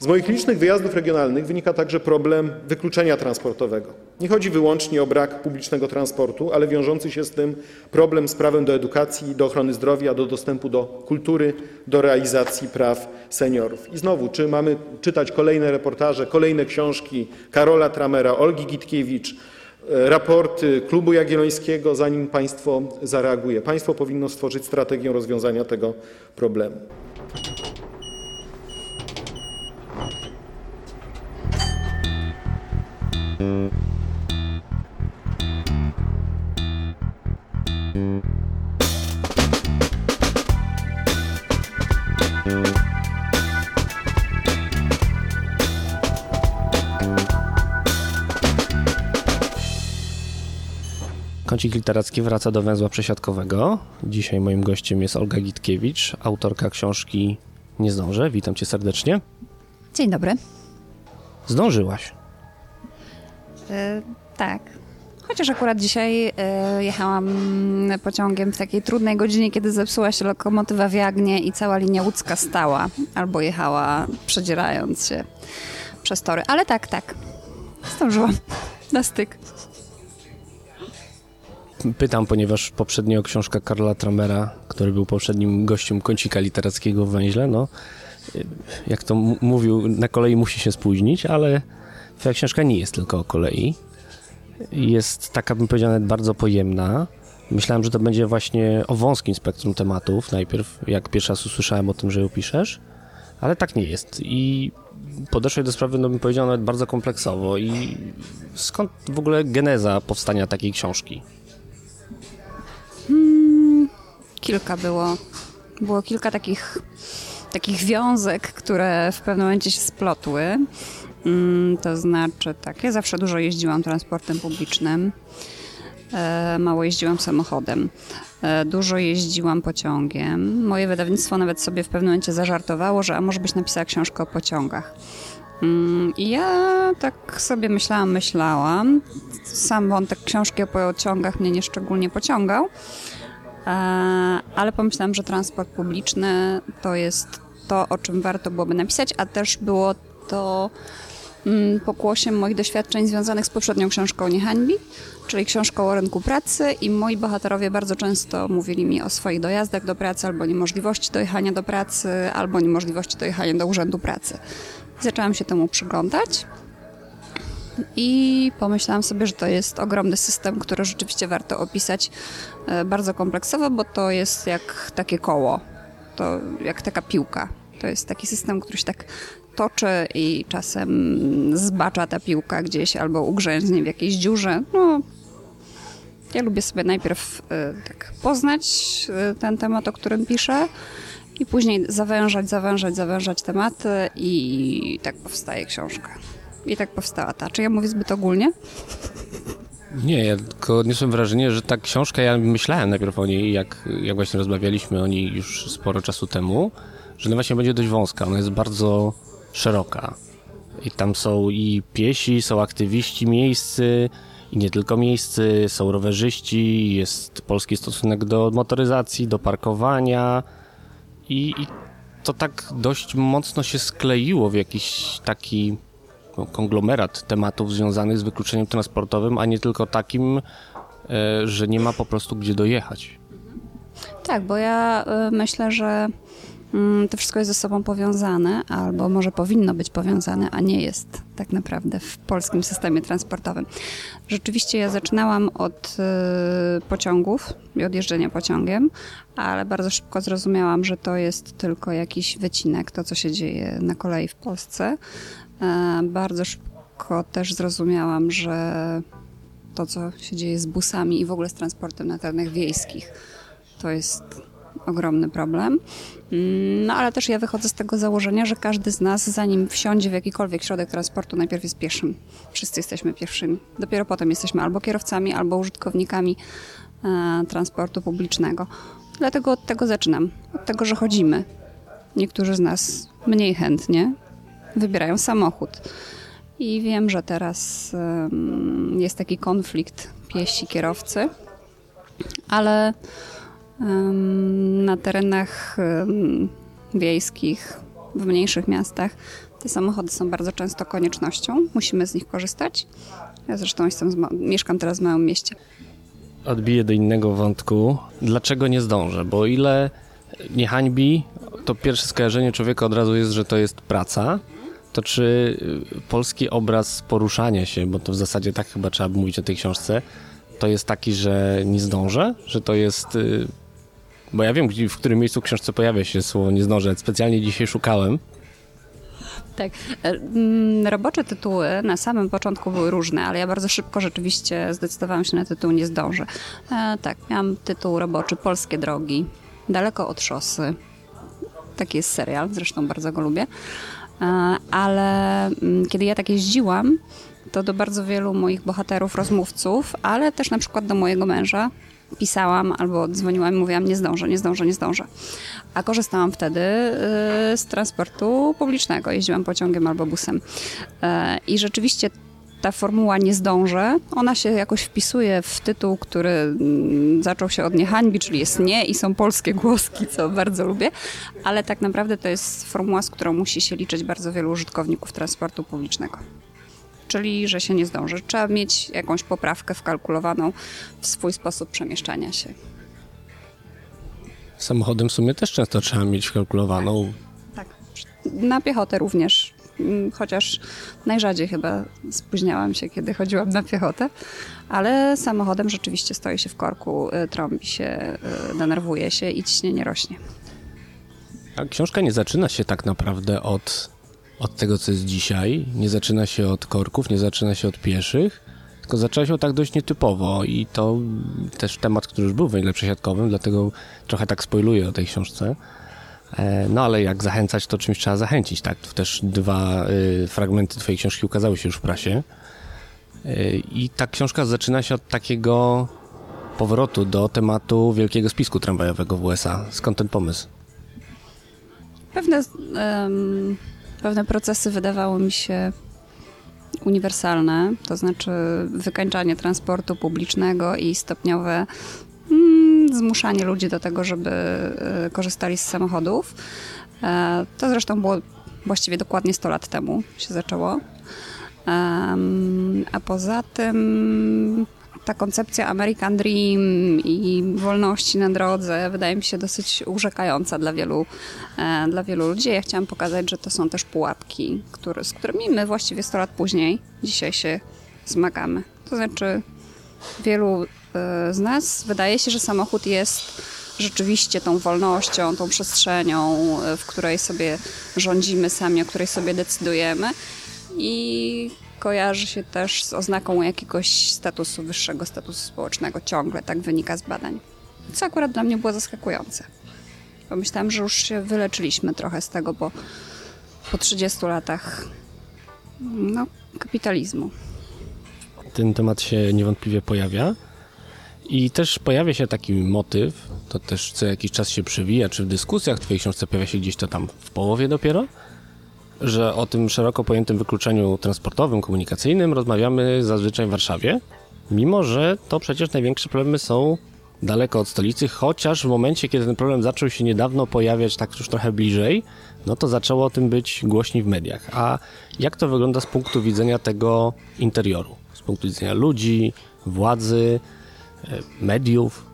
Z moich licznych wyjazdów regionalnych wynika także problem wykluczenia transportowego. Nie chodzi wyłącznie o brak publicznego transportu, ale wiążący się z tym problem z prawem do edukacji, do ochrony zdrowia, do dostępu do kultury, do realizacji praw seniorów. I znowu, czy mamy czytać kolejne reportaże, kolejne książki Karola Tramera, Olgi Gitkiewicz, e, raporty Klubu Jagiellońskiego, zanim państwo zareaguje? Państwo powinno stworzyć strategię rozwiązania tego problemu. Kącik literacki wraca do węzła przesiadkowego. Dzisiaj moim gościem jest Olga Gitkiewicz, autorka książki Nie zdążę. Witam cię serdecznie. Dzień dobry. Zdążyłaś. E, tak. Chociaż akurat dzisiaj e, jechałam pociągiem w takiej trudnej godzinie, kiedy zepsuła się lokomotywa w Jagnie i cała linia łódzka stała albo jechała przedzierając się przez tory. Ale tak, tak. Zdążyłam na styk. Pytam, ponieważ poprzednio książka Karla Tramera, który był poprzednim gościem kącika literackiego w Węźle, no jak to mówił, na kolei musi się spóźnić, ale twoja książka nie jest tylko o kolei. Jest taka, bym powiedział, nawet bardzo pojemna. Myślałem, że to będzie właśnie o wąskim spektrum tematów najpierw, jak pierwszy raz usłyszałem o tym, że ją piszesz, ale tak nie jest. I podeszłeś do sprawy, no bym powiedział, nawet bardzo kompleksowo. I skąd w ogóle geneza powstania takiej książki? Kilka było. Było kilka takich, takich wiązek, które w pewnym momencie się splotły. Mm, To znaczy tak, ja zawsze dużo jeździłam transportem publicznym. E, Mało jeździłam samochodem. E, Dużo jeździłam pociągiem. Moje wydawnictwo nawet sobie w pewnym momencie zażartowało, że a może byś napisała książkę o pociągach. Mm, I ja tak sobie myślałam, myślałam. Sam wątek książki o pociągach mnie nieszczególnie pociągał. E, ale pomyślałam, że transport publiczny to jest to, o czym warto byłoby napisać, a też było to mm, pokłosiem moich doświadczeń związanych z poprzednią książką Nie hańbi, czyli książką o rynku pracy i moi bohaterowie bardzo często mówili mi o swoich dojazdach do pracy albo niemożliwości dojechania do pracy, albo niemożliwości dojechania do urzędu pracy. Zaczęłam się temu przyglądać i pomyślałam sobie, że to jest ogromny system, który rzeczywiście warto opisać bardzo kompleksowo, bo to jest jak takie koło, to jak taka piłka. To jest taki system, który się tak toczy i czasem zbacza ta piłka gdzieś albo ugrzęznie w jakiejś dziurze. No, ja lubię sobie najpierw e, tak poznać e, ten temat, o którym piszę i później zawężać, zawężać, zawężać tematy i tak powstaje książka. I tak powstała ta. Czy ja mówię zbyt ogólnie? Nie, ja tylko odniosłem wrażenie, że ta książka, ja myślałem najpierw o niej, jak, jak właśnie rozmawialiśmy o niej już sporo czasu temu, że ona właśnie będzie dość wąska, ona jest bardzo szeroka. I tam są i piesi, są aktywiści miejscy, i nie tylko miejscy, są rowerzyści, jest polski stosunek do motoryzacji, do parkowania i, i to tak dość mocno się skleiło w jakiś taki konglomerat tematów związanych z wykluczeniem transportowym, a nie tylko takim, e, że nie ma po prostu gdzie dojechać. Tak, bo ja y, myślę, że mm, to wszystko jest ze sobą powiązane, albo może powinno być powiązane, a nie jest tak naprawdę w polskim systemie transportowym. Rzeczywiście ja zaczynałam od y, pociągów i od jeżdżenia pociągiem, ale bardzo szybko zrozumiałam, że to jest tylko jakiś wycinek, to co się dzieje na kolei w Polsce. E, Bardzo szybko też zrozumiałam, że to, co się dzieje z busami i w ogóle z transportem na terenach wiejskich, to jest ogromny problem. Mm, No ale też ja wychodzę z tego założenia, że każdy z nas, zanim wsiądzie w jakikolwiek środek transportu, najpierw jest pieszym. Wszyscy jesteśmy pierwszymi. Dopiero potem jesteśmy albo kierowcami, albo użytkownikami e, transportu publicznego. Dlatego od tego zaczynam. Od tego, że chodzimy. Niektórzy z nas mniej chętnie wybierają samochód. I wiem, że teraz jest taki konflikt piesi kierowcy, ale na terenach wiejskich, w mniejszych miastach, Te samochody są bardzo często koniecznością, musimy z nich korzystać. Ja zresztą jestem mieszkam teraz w małym mieście. Odbiję do innego wątku. Dlaczego nie zdążę? Bo ile nie hańbi, to pierwsze skojarzenie człowieka od razu jest, że to jest praca. To czy y, polski obraz poruszania się, bo to w zasadzie tak chyba trzeba by mówić o tej książce, to jest taki, że nie zdążę? Że to jest... y, Bo ja wiem, w którym miejscu w książce pojawia się słowo nie zdążę. Specjalnie dzisiaj szukałem. Tak. E, mm, Robocze tytuły na samym początku były różne, ale ja bardzo szybko rzeczywiście zdecydowałam się na tytuł Nie zdążę. E, tak, miałam tytuł roboczy Polskie drogi, Daleko od szosy. Taki jest serial, zresztą bardzo go lubię. E, ale mm, kiedy ja tak jeździłam, to do bardzo wielu moich bohaterów, rozmówców, ale też na przykład do mojego męża pisałam albo dzwoniłam i mówiłam nie zdążę, nie zdążę, nie zdążę. A korzystałam wtedy y, z transportu publicznego. Jeździłam pociągiem albo busem. E, I rzeczywiście ta formuła nie zdążę, ona się jakoś wpisuje w tytuł, który mm, zaczął się od niehańbi, czyli jest nie i są polskie głoski, co bardzo lubię, ale tak naprawdę to jest formuła, z którą musi się liczyć bardzo wielu użytkowników transportu publicznego. Czyli, że się nie zdąży. Trzeba mieć jakąś poprawkę wkalkulowaną w swój sposób przemieszczania się. Samochodem w sumie też często trzeba mieć kalkulowaną. Tak. Na piechotę również. Mm, Chociaż najrzadziej chyba spóźniałam się, kiedy chodziłam na piechotę, ale samochodem rzeczywiście stoi się w korku, y, trąbi się, y, denerwuje się i ciśnienie rośnie. A książka nie zaczyna się tak naprawdę od, od tego, co jest dzisiaj. Nie zaczyna się od korków, nie zaczyna się od pieszych, tylko zaczęła się tak dość nietypowo i to też temat, który już był węgle przesiadkowym, dlatego trochę tak spoiluję o tej książce. E, No ale jak zachęcać, to czymś trzeba zachęcić, tak? Tu też dwa y, fragmenty twojej książki ukazały się już w prasie. Y, I ta książka zaczyna się od takiego powrotu do tematu wielkiego spisku tramwajowego w USA. Skąd ten pomysł? Pewne, em, pewne procesy wydawały mi się uniwersalne, to znaczy wykańczanie transportu publicznego i stopniowe zmuszanie ludzi do tego, żeby e, korzystali z samochodów. E, To zresztą było właściwie dokładnie 100 lat temu się zaczęło. A poza tym ta koncepcja American Dream i wolności na drodze wydaje mi się dosyć urzekająca dla wielu, e, dla wielu ludzi. Ja chciałam pokazać, że to są też pułapki, które, z którymi my właściwie 100 lat później dzisiaj się zmagamy. To znaczy wielu z nas wydaje się, że samochód jest rzeczywiście tą wolnością, tą przestrzenią, e, w której sobie rządzimy sami, o której sobie decydujemy i kojarzy się też z oznaką jakiegoś statusu, wyższego statusu społecznego ciągle, tak wynika z badań. Co akurat dla mnie było zaskakujące. Bo myślałam, że już się wyleczyliśmy trochę z tego, bo po 30 latach no, kapitalizmu. ten temat się niewątpliwie pojawia. I też pojawia się taki motyw, to też co jakiś czas się przewija, czy w dyskusjach w Twojej książce pojawia się gdzieś to tam w połowie dopiero, że o tym szeroko pojętym wykluczeniu transportowym, komunikacyjnym rozmawiamy zazwyczaj w Warszawie, mimo że to przecież największe problemy są daleko od stolicy, chociaż w momencie, kiedy ten problem zaczął się niedawno pojawiać tak już trochę bliżej, no to zaczęło o tym być głośniej w mediach. A jak to wygląda z punktu widzenia tego interioru? Z punktu widzenia ludzi, władzy, mediów?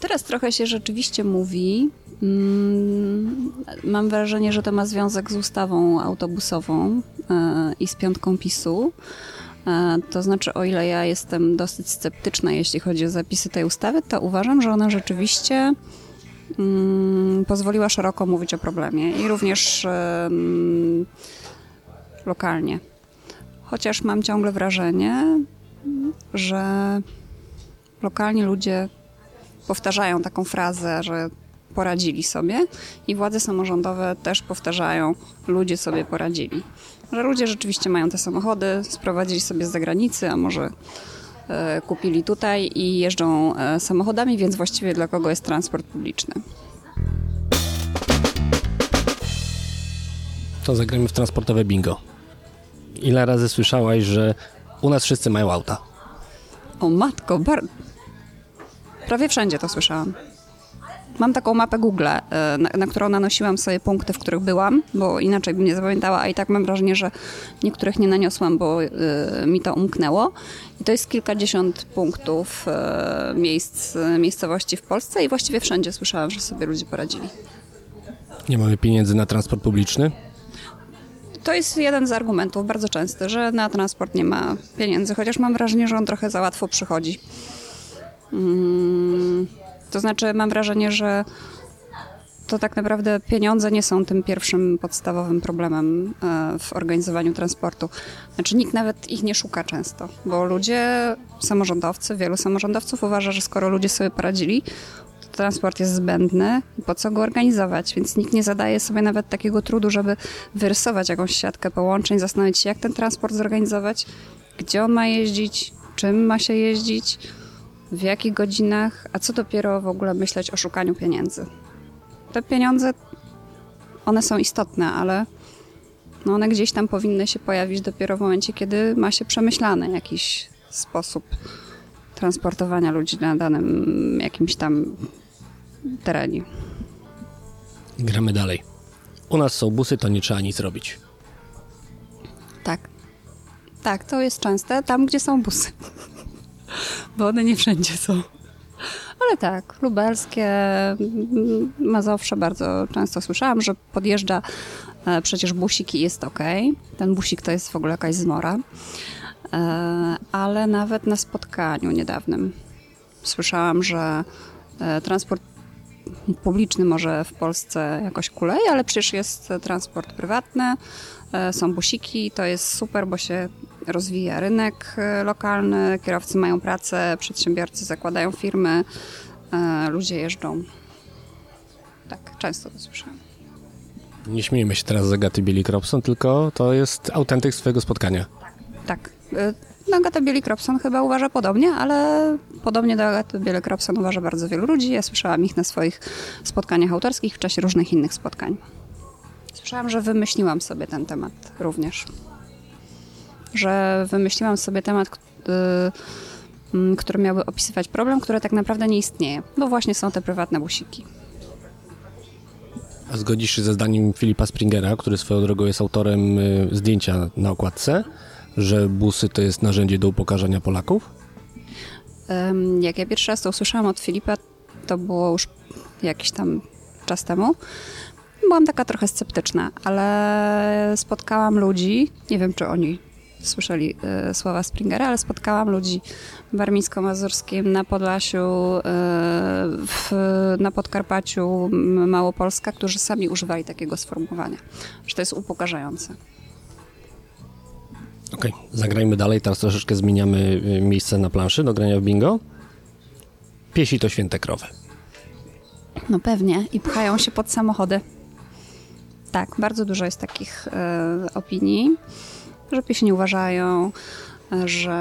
Teraz trochę się rzeczywiście mówi. mm, Mam wrażenie, że to ma związek z ustawą autobusową e, i z piątką PiSu. E, To znaczy, o ile ja jestem dosyć sceptyczna, jeśli chodzi o zapisy tej ustawy, to uważam, że ona rzeczywiście mm, pozwoliła szeroko mówić o problemie i również em, lokalnie. Chociaż mam ciągle wrażenie, że lokalni ludzie powtarzają taką frazę, że poradzili sobie i władze samorządowe też powtarzają, ludzie sobie poradzili. Że ludzie rzeczywiście mają te samochody, sprowadzili sobie z zagranicy, a może e, kupili tutaj i jeżdżą e, samochodami, więc właściwie dla kogo jest transport publiczny. To zagramy w transportowe bingo. Ile razy słyszałaś, że u nas wszyscy mają auta? O matko, bar... prawie wszędzie to słyszałam. Mam taką mapę Google, e, na, na którą nanosiłam sobie punkty, w których byłam, bo inaczej bym nie zapamiętała, a i tak mam wrażenie, że niektórych nie naniosłam, bo y, mi to umknęło. I to jest kilkadziesiąt punktów y, miejsc, miejscowości w Polsce i właściwie wszędzie słyszałam, że sobie ludzie poradzili. Nie mamy pieniędzy na transport publiczny? To jest jeden z argumentów bardzo częsty, że na transport nie ma pieniędzy, chociaż mam wrażenie, że on trochę za łatwo przychodzi. Mm, to znaczy, mam wrażenie, że to tak naprawdę pieniądze nie są tym pierwszym podstawowym problemem e, w organizowaniu transportu. Znaczy nikt nawet ich nie szuka często, bo ludzie, samorządowcy, wielu samorządowców uważa, że skoro ludzie sobie poradzili, transport jest zbędny i po co go organizować, więc nikt nie zadaje sobie nawet takiego trudu, żeby wyrysować jakąś siatkę połączeń, zastanowić się, jak ten transport zorganizować, gdzie on ma jeździć, czym ma się jeździć, w jakich godzinach, a co dopiero w ogóle myśleć o szukaniu pieniędzy. Te pieniądze, one są istotne, ale no one gdzieś tam powinny się pojawić dopiero w momencie, kiedy ma się przemyślany jakiś sposób transportowania ludzi na danym jakimś tam terenie. Gramy dalej. U nas są busy, to nie trzeba nic robić. Tak. Tak, to jest częste tam, gdzie są busy. Bo one nie wszędzie są. Ale tak, lubelskie, mm, Mazowsze bardzo często słyszałam, że podjeżdża e, przecież busik i jest ok. Ten busik to jest w ogóle jakaś zmora. E, ale nawet na spotkaniu niedawnym słyszałam, że e, transport publiczny może w Polsce jakoś kuleje, ale przecież jest transport prywatny, są busiki, to jest super, bo się rozwija rynek e, lokalny, kierowcy mają pracę, przedsiębiorcy zakładają firmy, e, ludzie jeżdżą. Tak, często to słyszałem. Nie śmiejmy się teraz z Agaty Billy Cropson, tylko to jest autentyk swojego spotkania. Tak. E, no, Agata Billy Cropson chyba uważa podobnie, ale podobnie do Agaty Billy Cropson uważa bardzo wielu ludzi. Ja słyszałam ich na swoich spotkaniach autorskich w czasie różnych innych spotkań. Słyszałam, że wymyśliłam sobie ten temat również że wymyśliłam sobie temat, mm, który miałby opisywać problem, który tak naprawdę nie istnieje, bo właśnie są te prywatne busiki. A zgodzisz się ze zdaniem Filipa Springera, który swoją drogą jest autorem y, zdjęcia na okładce, że busy to jest narzędzie do upokarzania Polaków? Jak ja pierwszy raz to usłyszałam od Filipa, to było już jakiś tam czas temu. Byłam taka trochę sceptyczna, ale spotkałam ludzi, nie wiem czy oni słyszeli e, słowa Springera, ale spotkałam ludzi Warmińsko-Mazurskim, na Podlasiu, e, w, na Podkarpaciu, Małopolska, którzy sami używali takiego sformułowania, że to jest upokarzające. Okej, okay, zagrajmy dalej. Teraz troszeczkę zmieniamy e, miejsce na planszy do grania w bingo. Piesi to święte krowy. No pewnie. I pchają się pod samochody. Tak, bardzo dużo jest takich y, opinii że pieśni uważają, że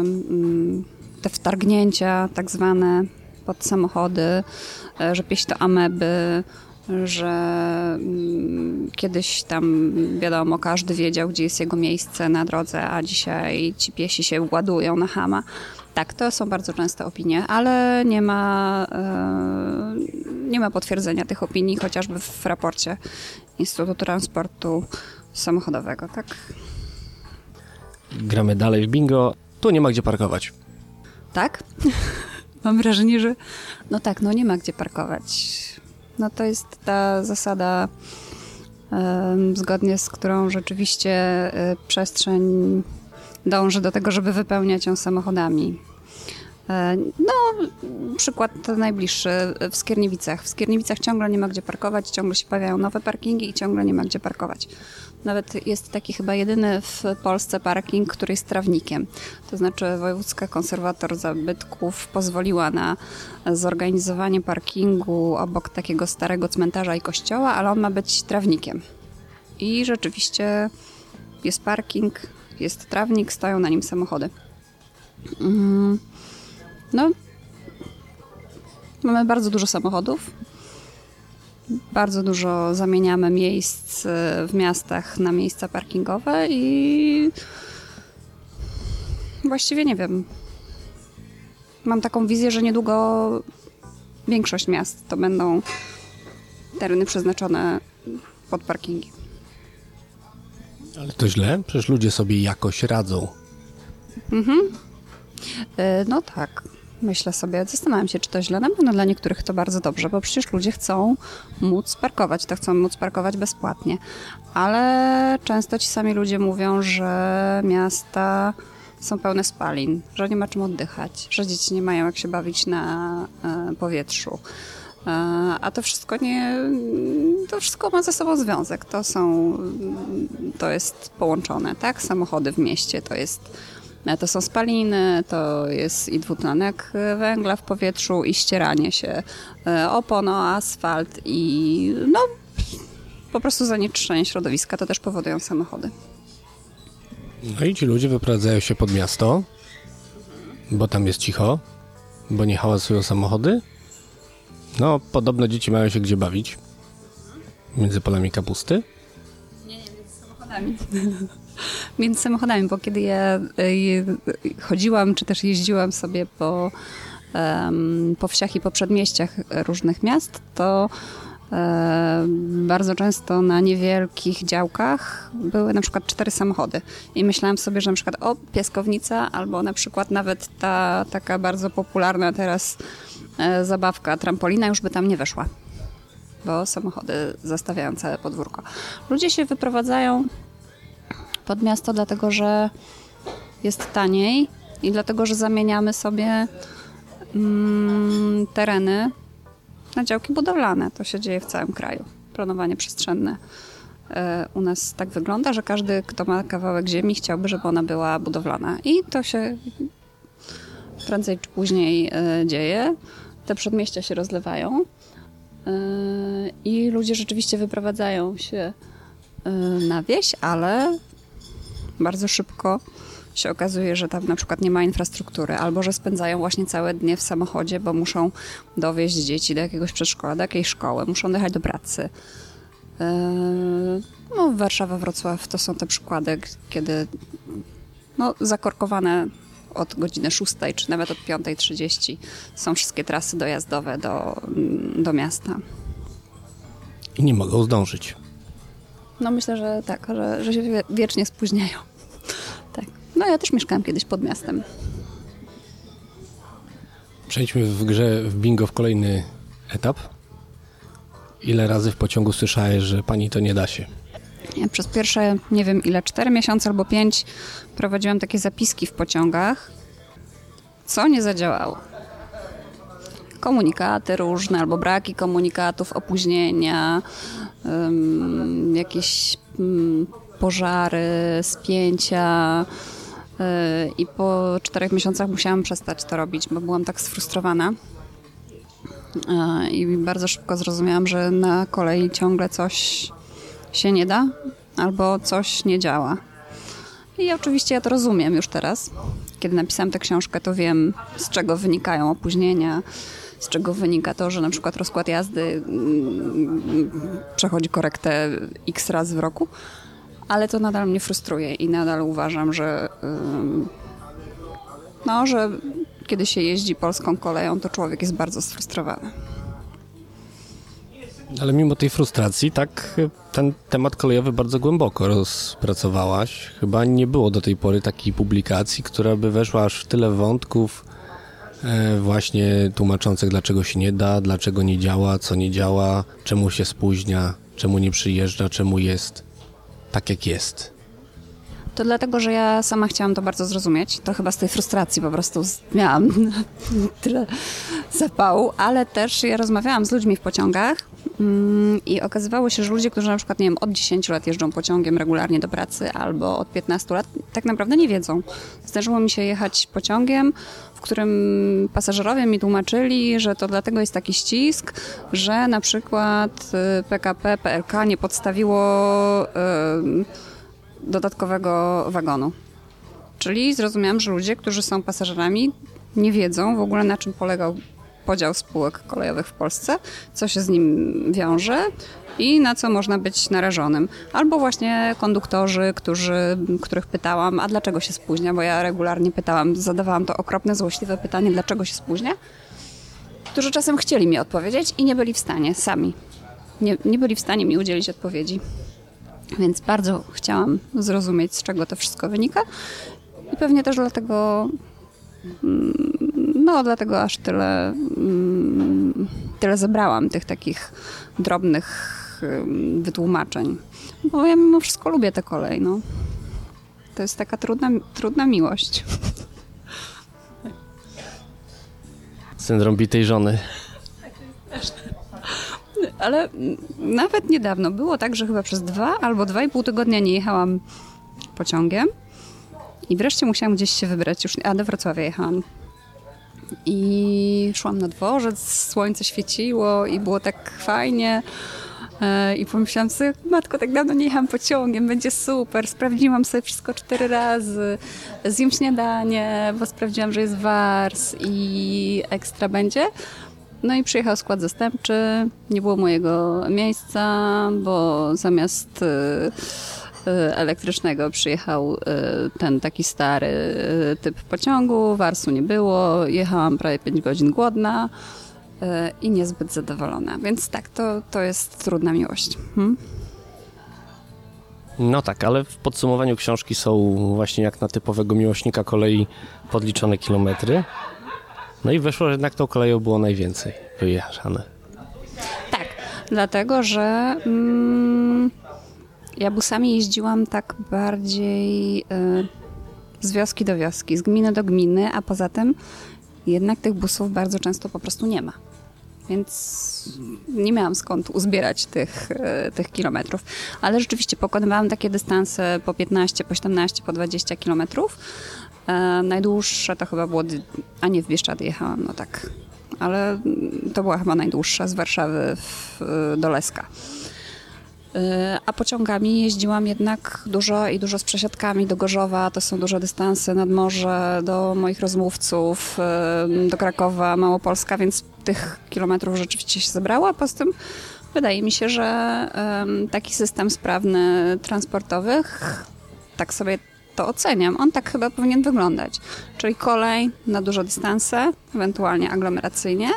mm, te wtargnięcia tak zwane pod samochody, że pieśń to ameby, że mm, kiedyś tam wiadomo, każdy wiedział, gdzie jest jego miejsce na drodze, a dzisiaj ci piesi się ładują na hama. Tak, to są bardzo częste opinie, ale nie ma, e, nie ma potwierdzenia tych opinii, chociażby w raporcie Instytutu Transportu Samochodowego, tak? gramy dalej w bingo, tu nie ma gdzie parkować. Tak? Mam wrażenie, że no tak, no nie ma gdzie parkować. No to jest ta zasada, zgodnie z którą rzeczywiście e, przestrzeń dąży do tego, żeby wypełniać ją samochodami. E, no, przykład najbliższy w Skierniewicach. W Skierniewicach ciągle nie ma gdzie parkować, ciągle się pojawiają nowe parkingi i ciągle nie ma gdzie parkować. Nawet jest taki chyba jedyny w Polsce parking, który jest trawnikiem. To znaczy Wojewódzka Konserwator Zabytków pozwoliła na zorganizowanie parkingu obok takiego starego cmentarza i kościoła, ale on ma być trawnikiem. I rzeczywiście jest parking, jest trawnik, stoją na nim samochody. Mm, no, mamy bardzo dużo samochodów bardzo dużo zamieniamy miejsc e, w miastach na miejsca parkingowe i właściwie nie wiem. Mam taką wizję, że niedługo większość miast to będą tereny przeznaczone pod parkingi. Ale to źle? Przecież ludzie sobie jakoś radzą. E, No tak, myślę sobie, zastanawiam się, czy to źle. Na pewno dla niektórych to bardzo dobrze, bo przecież ludzie chcą móc parkować, to chcą móc parkować bezpłatnie. Ale często ci sami ludzie mówią, że miasta są pełne spalin, że nie ma czym oddychać, że dzieci nie mają jak się bawić na e, powietrzu. E, A to wszystko nie, to wszystko ma ze sobą związek. To są, to jest połączone, tak? Samochody w mieście to jest To są spaliny, to jest i dwutlenek węgla w powietrzu, i ścieranie się e, opon o asfalt, i no po prostu zanieczyszczenie środowiska to też powodują samochody. No i ci ludzie wyprowadzają się pod miasto, bo tam jest cicho, bo nie hałasują samochody. No, podobno dzieci mają się gdzie bawić. Między polami kapusty. Samochodami. Między samochodami, bo kiedy ja y, chodziłam, czy też jeździłam sobie po, po wsiach i po przedmieściach różnych miast, to em, bardzo często na niewielkich działkach były na przykład cztery samochody. I myślałam sobie, że na przykład o, piaskownica, albo na przykład nawet ta taka bardzo popularna teraz e, zabawka, trampolina już by tam nie weszła bo samochody zastawiają całe podwórko. Ludzie się wyprowadzają pod miasto, dlatego że jest taniej i dlatego, że zamieniamy sobie mm, tereny na działki budowlane. To się dzieje w całym kraju. Planowanie przestrzenne e, u nas tak wygląda, że każdy, kto ma kawałek ziemi, chciałby, żeby ona była budowlana. I to się prędzej czy później e, dzieje. Te przedmieścia się rozlewają e, i ludzie rzeczywiście wyprowadzają się na wieś, ale bardzo szybko się okazuje, że tam na przykład nie ma infrastruktury, albo że spędzają właśnie całe dnie w samochodzie, bo muszą dowieźć dzieci do jakiegoś przedszkola, do jakiejś szkoły, muszą dojechać do pracy. Yy, No, Warszawa, Wrocław to są te przykłady, kiedy no, zakorkowane od godziny 6 czy nawet od 5.30 są wszystkie trasy dojazdowe do, do miasta. I nie mogą zdążyć. No myślę, że tak, że, że się wie- wiecznie spóźniają. Tak. No ja też mieszkałam kiedyś pod miastem. Przejdźmy w grze w bingo w kolejny etap. Ile razy w pociągu słyszałeś, że pani to nie da się? Ja przez pierwsze, nie wiem ile, cztery miesiące albo pięć prowadziłam takie zapiski w pociągach. Co nie zadziałało? Komunikaty różne, albo braki komunikatów, opóźnienia, ym, jakieś ym, pożary, spięcia. Yy, I po czterech miesiącach musiałam przestać to robić, bo byłam tak sfrustrowana. Yy, I bardzo szybko zrozumiałam, że na kolei ciągle coś się nie da, albo coś nie działa. I oczywiście ja to rozumiem już teraz. Kiedy napisałam tę książkę, to wiem, z czego wynikają opóźnienia, z czego wynika to, że na przykład rozkład jazdy mm, przechodzi korektę x razy w roku, ale to nadal mnie frustruje i nadal uważam, że no, że kiedy się jeździ polską koleją, to człowiek jest bardzo sfrustrowany. Ale mimo tej frustracji, tak ten temat kolejowy bardzo głęboko rozpracowałaś. Chyba nie było do tej pory takiej publikacji, która by weszła aż w tyle wątków właśnie tłumaczących, dlaczego się nie da, dlaczego nie działa, co nie działa, czemu się spóźnia, czemu nie przyjeżdża, czemu jest tak, jak jest. To dlatego, że ja sama chciałam to bardzo zrozumieć. To chyba z tej frustracji po prostu miałam tyle zapału, ale też ja rozmawiałam z ludźmi w pociągach i okazywało się, że ludzie, którzy na przykład, nie wiem, od 10 lat jeżdżą pociągiem regularnie do pracy albo od 15 lat, tak naprawdę nie wiedzą. Zdarzyło mi się jechać pociągiem, w którym pasażerowie mi tłumaczyli, że to dlatego jest taki ścisk, że na przykład y, PKP, PLK nie podstawiło y, dodatkowego wagonu. Czyli zrozumiałam, że ludzie, którzy są pasażerami, nie wiedzą w ogóle na czym polegał podział spółek kolejowych w Polsce, co się z nim wiąże i na co można być narażonym. Albo właśnie konduktorzy, którzy, których pytałam, a dlaczego się spóźnia, bo ja regularnie pytałam, zadawałam to okropne, złośliwe pytanie, dlaczego się spóźnia. którzy czasem chcieli mi odpowiedzieć i nie byli w stanie sami. Nie, nie byli w stanie mi udzielić odpowiedzi. Więc bardzo chciałam zrozumieć, z czego to wszystko wynika. I pewnie też dlatego, mm, no dlatego aż tyle, mm, tyle zebrałam tych takich drobnych wytłumaczeń. Bo ja mimo wszystko lubię tę kolej, no. To jest taka trudna, trudna miłość. Syndrom bitej żony. Ale nawet niedawno było tak, że chyba przez dwa albo dwa i pół tygodnia nie jechałam pociągiem i wreszcie musiałam gdzieś się wybrać, już, a do Wrocławia jechałam. I szłam na dworzec, słońce świeciło i było tak fajnie. E, I pomyślałam sobie, matko, tak dawno nie jechałam pociągiem, będzie super. Sprawdziłam sobie wszystko cztery razy. Zjem śniadanie, bo sprawdziłam, że jest wars i ekstra będzie. No i przyjechał skład zastępczy, nie było mojego miejsca, bo zamiast y, elektrycznego przyjechał y, ten taki stary y, typ pociągu, warsu nie było, jechałam prawie 5 godzin głodna i niezbyt zadowolona. Więc tak, to, to jest trudna miłość. Hmm? No tak, ale w podsumowaniu książki są właśnie jak na typowego miłośnika kolei podliczone kilometry. No i wyszło, że jednak tą koleją było najwięcej wyjeżdżane. Tak, dlatego że mm, ja busami jeździłam tak bardziej y, z wioski do wioski, z gminy do gminy, a poza tym jednak tych busów bardzo często po prostu nie ma. Więc nie miałam skąd uzbierać tych, y, tych kilometrów. Ale rzeczywiście pokonywałam takie dystanse po 15, po 17, po 20 kilometrów. E, najdłuższe to chyba było, a nie w Bieszczady jechałam, no tak. Ale to była chyba najdłuższa z Warszawy w, do Leska. E, A pociągami jeździłam jednak dużo i dużo z przesiadkami do Gorzowa. To są duże dystanse nad morze, do moich rozmówców, e, do Krakowa, Małopolska, więc tych kilometrów rzeczywiście się zebrało. A poza tym wydaje mi się, że taki system sprawny transportowych, tak sobie to oceniam. On tak chyba powinien wyglądać. Czyli kolej na duże dystanse, ewentualnie aglomeracyjnie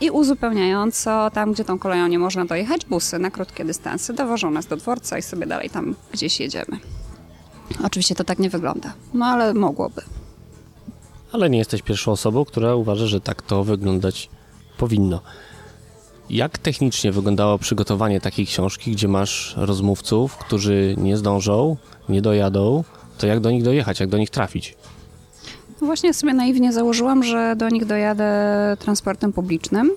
i uzupełniająco tam, gdzie tą koleją nie można dojechać, busy na krótkie dystanse dowożą nas do dworca i sobie dalej tam gdzieś jedziemy. Oczywiście to tak nie wygląda, no ale mogłoby. Ale nie jesteś pierwszą osobą, która uważa, że tak to wyglądać powinno. Jak technicznie wyglądało przygotowanie takiej książki, gdzie masz rozmówców, którzy nie zdążą, nie dojadą, to jak do nich dojechać, jak do nich trafić? Właśnie sobie naiwnie założyłam, że do nich dojadę transportem publicznym.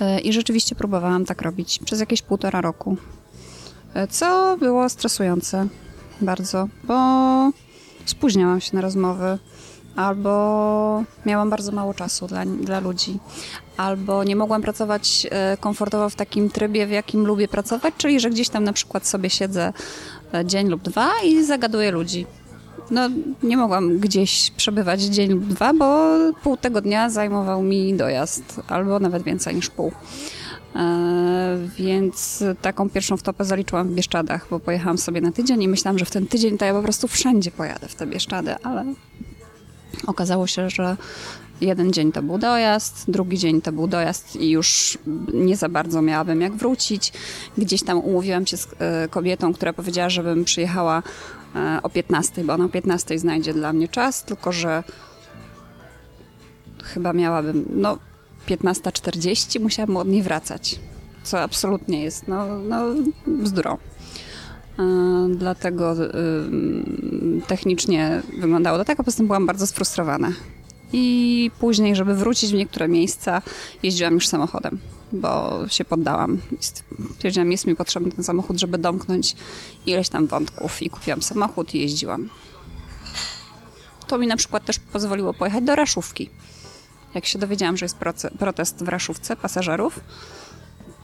E, I rzeczywiście próbowałam tak robić przez jakieś półtora roku. E, Co było stresujące bardzo, bo spóźniałam się na rozmowy, albo miałam bardzo mało czasu dla, dla ludzi, albo nie mogłam pracować e, komfortowo w takim trybie, w jakim lubię pracować, czyli że gdzieś tam na przykład sobie siedzę dzień lub dwa i zagaduję ludzi. No, nie mogłam gdzieś przebywać dzień lub dwa, bo pół tego dnia zajmował mi dojazd, albo nawet więcej niż pół. E, więc taką pierwszą wtopę zaliczyłam w Bieszczadach, bo pojechałam sobie na tydzień i myślałam, że w ten tydzień to ja po prostu wszędzie pojadę w te Bieszczady, ale okazało się, że jeden dzień to był dojazd, drugi dzień to był dojazd i już nie za bardzo miałabym jak wrócić. Gdzieś tam umówiłam się z e, kobietą, która powiedziała, żebym przyjechała o 15, bo ona o 15 znajdzie dla mnie czas, tylko że chyba miałabym, no 15.40 musiałabym od niej wracać, co absolutnie jest, no, no bzdurą. E, Dlatego y, technicznie wyglądało to tak, a poza tym byłam bardzo sfrustrowana. I później, żeby wrócić w niektóre miejsca, jeździłam już samochodem, bo się poddałam. Stwierdziłam, jest mi potrzebny ten samochód, żeby domknąć ileś tam wątków. I kupiłam samochód i jeździłam. To mi na przykład też pozwoliło pojechać do Raszówki. Jak się dowiedziałam, że jest protest w Raszówce pasażerów,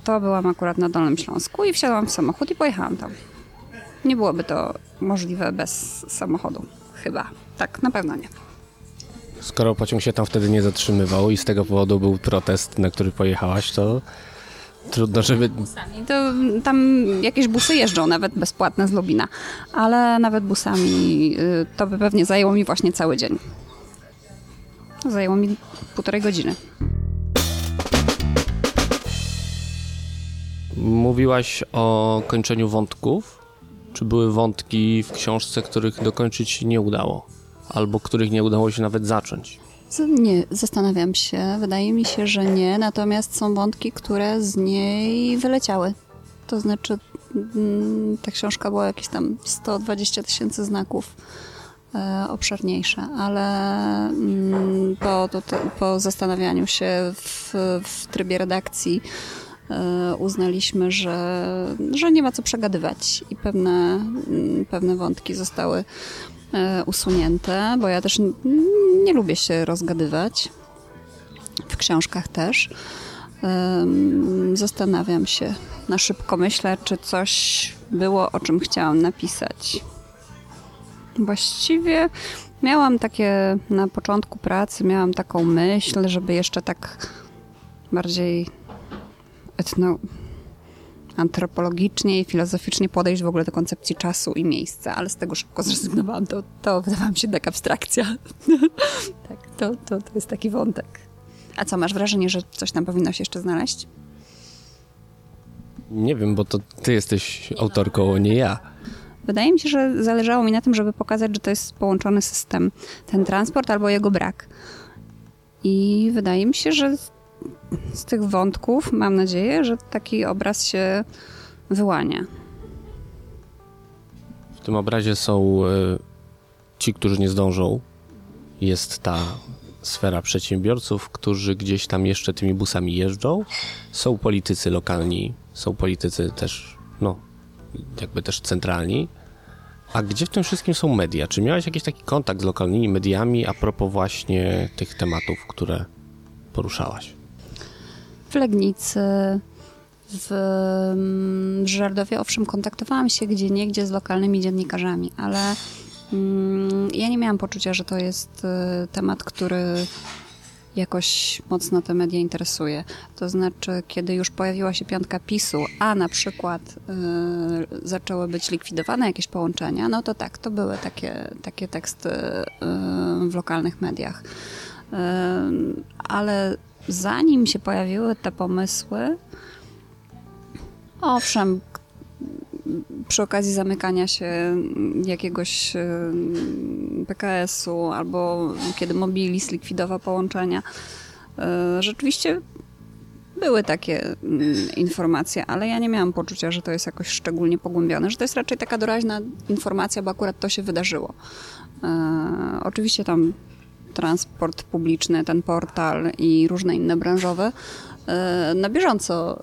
to byłam akurat na Dolnym Śląsku i wsiadłam w samochód i pojechałam tam. Nie byłoby to możliwe bez samochodu. Chyba. Tak, na pewno nie. Skoro pociąg się tam wtedy nie zatrzymywał i z tego powodu był protest, na który pojechałaś, to trudno, żeby... To, tam jakieś busy jeżdżą, nawet bezpłatne z Lubina, ale nawet busami y, to by pewnie zajęło mi właśnie cały dzień. To zajęło mi półtorej godziny. Mówiłaś o kończeniu wątków. Czy były wątki w książce, których dokończyć się nie udało? Albo których nie udało się nawet zacząć? Nie, zastanawiam się. Wydaje mi się, że nie. Natomiast są wątki, które z niej wyleciały. To znaczy, mm, ta książka była jakieś tam 120 tysięcy znaków e, obszerniejsza, ale mm, po, to, po zastanawianiu się w, w trybie redakcji e, uznaliśmy, że, że nie ma co przegadywać i pewne, mm, pewne wątki zostały usunięte, bo ja też nie lubię się rozgadywać. W książkach też. Zastanawiam się, na szybko myślę, czy coś było, o czym chciałam napisać. Właściwie miałam takie na początku pracy, miałam taką myśl, żeby jeszcze tak bardziej etno, antropologicznie i filozoficznie podejść w ogóle do koncepcji czasu i miejsca, ale z tego szybko zrezygnowałam. To, to wydawała mi się taka abstrakcja. tak, to, to, to jest taki wątek. A co, masz wrażenie, że coś tam powinno się jeszcze znaleźć? Nie wiem, bo to ty jesteś autorką, nie ja. Wydaje mi się, że zależało mi na tym, żeby pokazać, że to jest połączony system, ten transport albo jego brak. I wydaje mi się, że z, tych wątków mam nadzieję, że taki obraz się wyłania. W tym obrazie są e, ci, którzy nie zdążą. Jest ta sfera przedsiębiorców, którzy gdzieś tam jeszcze tymi busami jeżdżą. Są politycy lokalni, są politycy też, no, jakby też centralni. A gdzie w tym wszystkim są media? Czy miałeś jakiś taki kontakt z lokalnymi mediami a propos właśnie tych tematów, które poruszałaś? W Legnicy, w mm, Żardowie, owszem, kontaktowałam się gdzie niegdzie z lokalnymi dziennikarzami, ale mm, ja nie miałam poczucia, że to jest y, temat, który jakoś mocno te media interesuje. To znaczy, kiedy już pojawiła się piątka PiSu, a na przykład y, zaczęły być likwidowane jakieś połączenia, no to tak, to były takie, takie teksty y, w lokalnych mediach. Y, ale zanim się pojawiły te pomysły, owszem, przy okazji zamykania się jakiegoś PKS-u albo kiedy Mobilis likwidował połączenia, y, rzeczywiście były takie mm, informacje, ale ja nie miałam poczucia, że to jest jakoś szczególnie pogłębione, że to jest raczej taka doraźna informacja, bo akurat to się wydarzyło. E, oczywiście tam transport publiczny, ten portal i różne inne branżowe e, na bieżąco,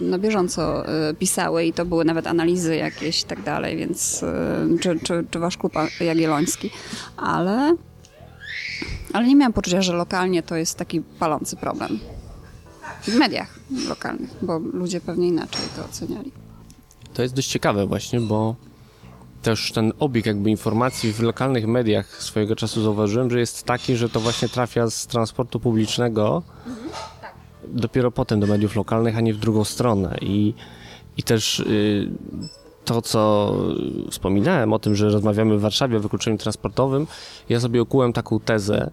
e, na bieżąco e, pisały i to były nawet analizy jakieś i tak dalej, więc czy, czy, czy Wasz Klub Jagielloński, ale, ale nie miałam poczucia, że lokalnie to jest taki palący problem. W mediach lokalnych, bo ludzie pewnie inaczej to oceniali. To jest dość ciekawe właśnie, bo też ten obieg jakby informacji w lokalnych mediach swojego czasu zauważyłem, że jest taki, że to właśnie trafia z transportu publicznego dopiero potem do mediów lokalnych, a nie w drugą stronę. I, i też y, to, co wspominałem o tym, że rozmawiamy w Warszawie o wykluczeniu transportowym, ja sobie ukułem taką tezę,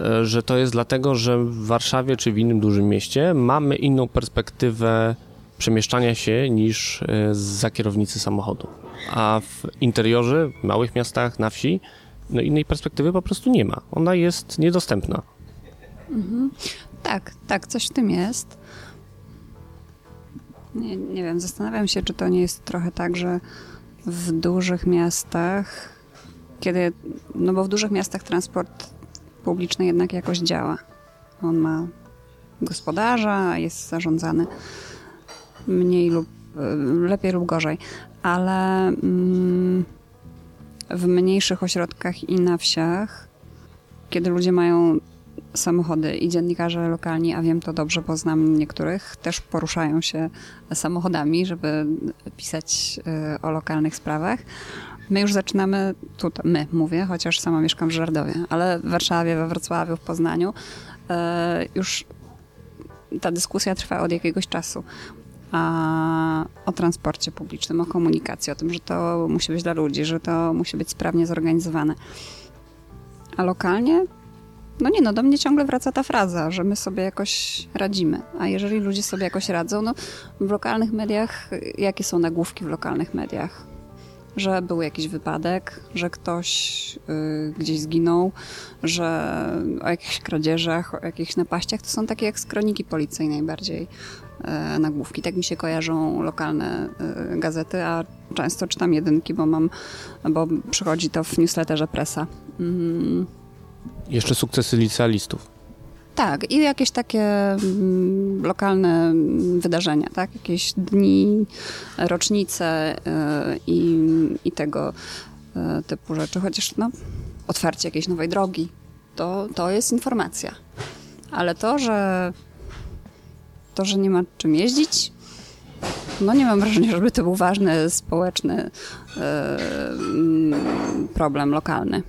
y, że to jest dlatego, że w Warszawie czy w innym dużym mieście mamy inną perspektywę przemieszczania się niż y, za kierownicy samochodu. A w interiorze, w małych miastach, na wsi, no innej perspektywy po prostu nie ma. Ona jest niedostępna. Tak, tak, coś w tym jest. Nie, nie wiem, zastanawiam się, czy to nie jest trochę tak, że w dużych miastach, kiedy, no bo w dużych miastach transport publiczny jednak jakoś działa. On ma gospodarza, jest zarządzany mniej lub lepiej lub gorzej, ale mm, w mniejszych ośrodkach i na wsiach, kiedy ludzie mają samochody i dziennikarze lokalni, a wiem to dobrze, bo znam niektórych, też poruszają się samochodami, żeby pisać y, o lokalnych sprawach. My już zaczynamy, tutaj, my mówię, chociaż sama mieszkam w Żardowie, ale w Warszawie, we Wrocławiu, w Poznaniu y, już ta dyskusja trwa od jakiegoś czasu. A o transporcie publicznym, o komunikacji, o tym, że to musi być dla ludzi, że to musi być sprawnie zorganizowane. A lokalnie no nie no, do mnie ciągle wraca ta fraza, że my sobie jakoś radzimy. A jeżeli ludzie sobie jakoś radzą, no w lokalnych mediach, jakie są nagłówki w lokalnych mediach? Że był jakiś wypadek, że ktoś y, gdzieś zginął, że o jakichś kradzieżach, o jakichś napaściach, to są takie jak z kroniki policyjnej bardziej y, nagłówki. Tak mi się kojarzą lokalne y, gazety, a często czytam jedynki, bo mam, bo przychodzi to w newsletterze presa. Mm. Jeszcze sukcesy licealistów. Tak, i jakieś takie mm, lokalne mm, wydarzenia, tak? Jakieś dni, rocznice y, i, i tego y, typu rzeczy. Chociaż no, otwarcie jakiejś nowej drogi, to, to jest informacja. Ale to, że to, że nie ma czym jeździć, no nie mam wrażenia, żeby to był ważny społeczny y, mm, problem lokalny.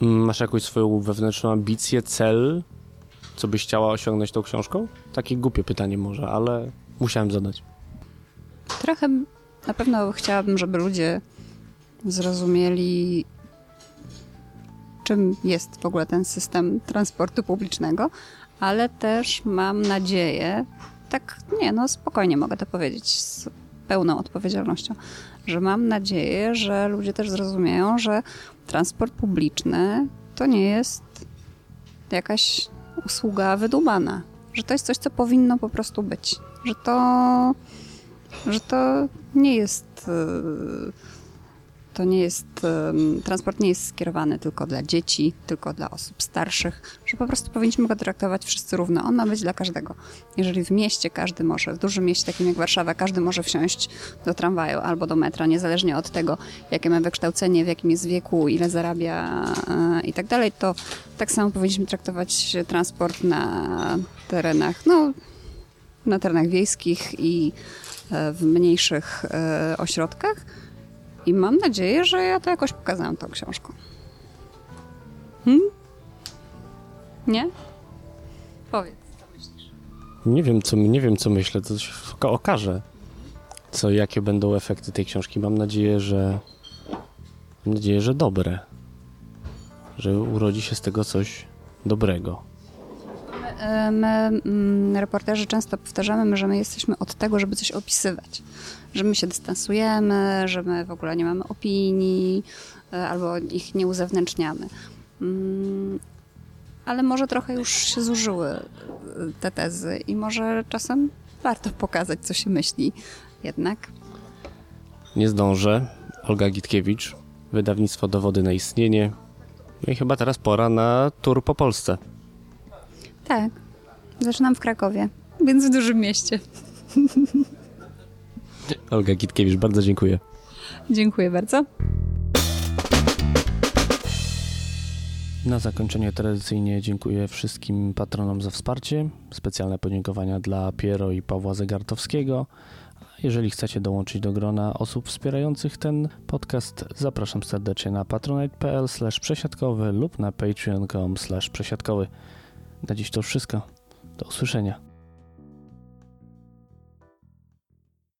Masz jakąś swoją wewnętrzną ambicję, cel, co byś chciała osiągnąć tą książką? Takie głupie pytanie może, ale musiałem zadać. Trochę na pewno chciałabym, żeby ludzie zrozumieli, czym jest w ogóle ten system transportu publicznego, ale też mam nadzieję, tak nie, no spokojnie mogę to powiedzieć z pełną odpowiedzialnością, że mam nadzieję, że ludzie też zrozumieją, że transport publiczny to nie jest jakaś usługa wydumana, że to jest coś, co powinno po prostu być, że to, że to nie jest to nie jest, transport nie jest skierowany tylko dla dzieci, tylko dla osób starszych, że po prostu powinniśmy go traktować wszyscy równo. On ma być dla każdego. Jeżeli w mieście każdy może, w dużym mieście takim jak Warszawa, każdy może wsiąść do tramwaju albo do metra, niezależnie od tego, jakie ma wykształcenie, w jakim jest wieku, ile zarabia e, i tak dalej, to tak samo powinniśmy traktować transport na terenach, no, na terenach wiejskich i e, w mniejszych e, ośrodkach i mam nadzieję, że ja to jakoś pokazałam tą książką. Hmm? Nie? Powiedz, co myślisz. Nie wiem, co, nie wiem, co myślę, to się okaże, co, jakie będą efekty tej książki. Mam nadzieję, że mam nadzieję, że dobre. Że urodzi się z tego coś dobrego. My, my mm, reporterzy często powtarzamy, że my jesteśmy od tego, żeby coś opisywać że my się dystansujemy, że my w ogóle nie mamy opinii e, albo ich nie uzewnętrzniamy. Mm, ale może trochę już się zużyły e, te tezy i może czasem warto pokazać, co się myśli jednak. Nie zdążę. Olga Gitkiewicz, wydawnictwo Dowody na istnienie. No i chyba teraz pora na tur po Polsce. Tak. Zaczynam w Krakowie, więc w dużym mieście. Olga Gitkiewicz, bardzo dziękuję. Dziękuję bardzo. Na zakończenie tradycyjnie dziękuję wszystkim patronom za wsparcie. Specjalne podziękowania dla Piero i Pawła Zegartowskiego. Jeżeli chcecie dołączyć do grona osób wspierających ten podcast, zapraszam serdecznie na patronite.pl przesiadkowy lub na patreon.com przesiadkowy. Na dziś to wszystko. Do usłyszenia.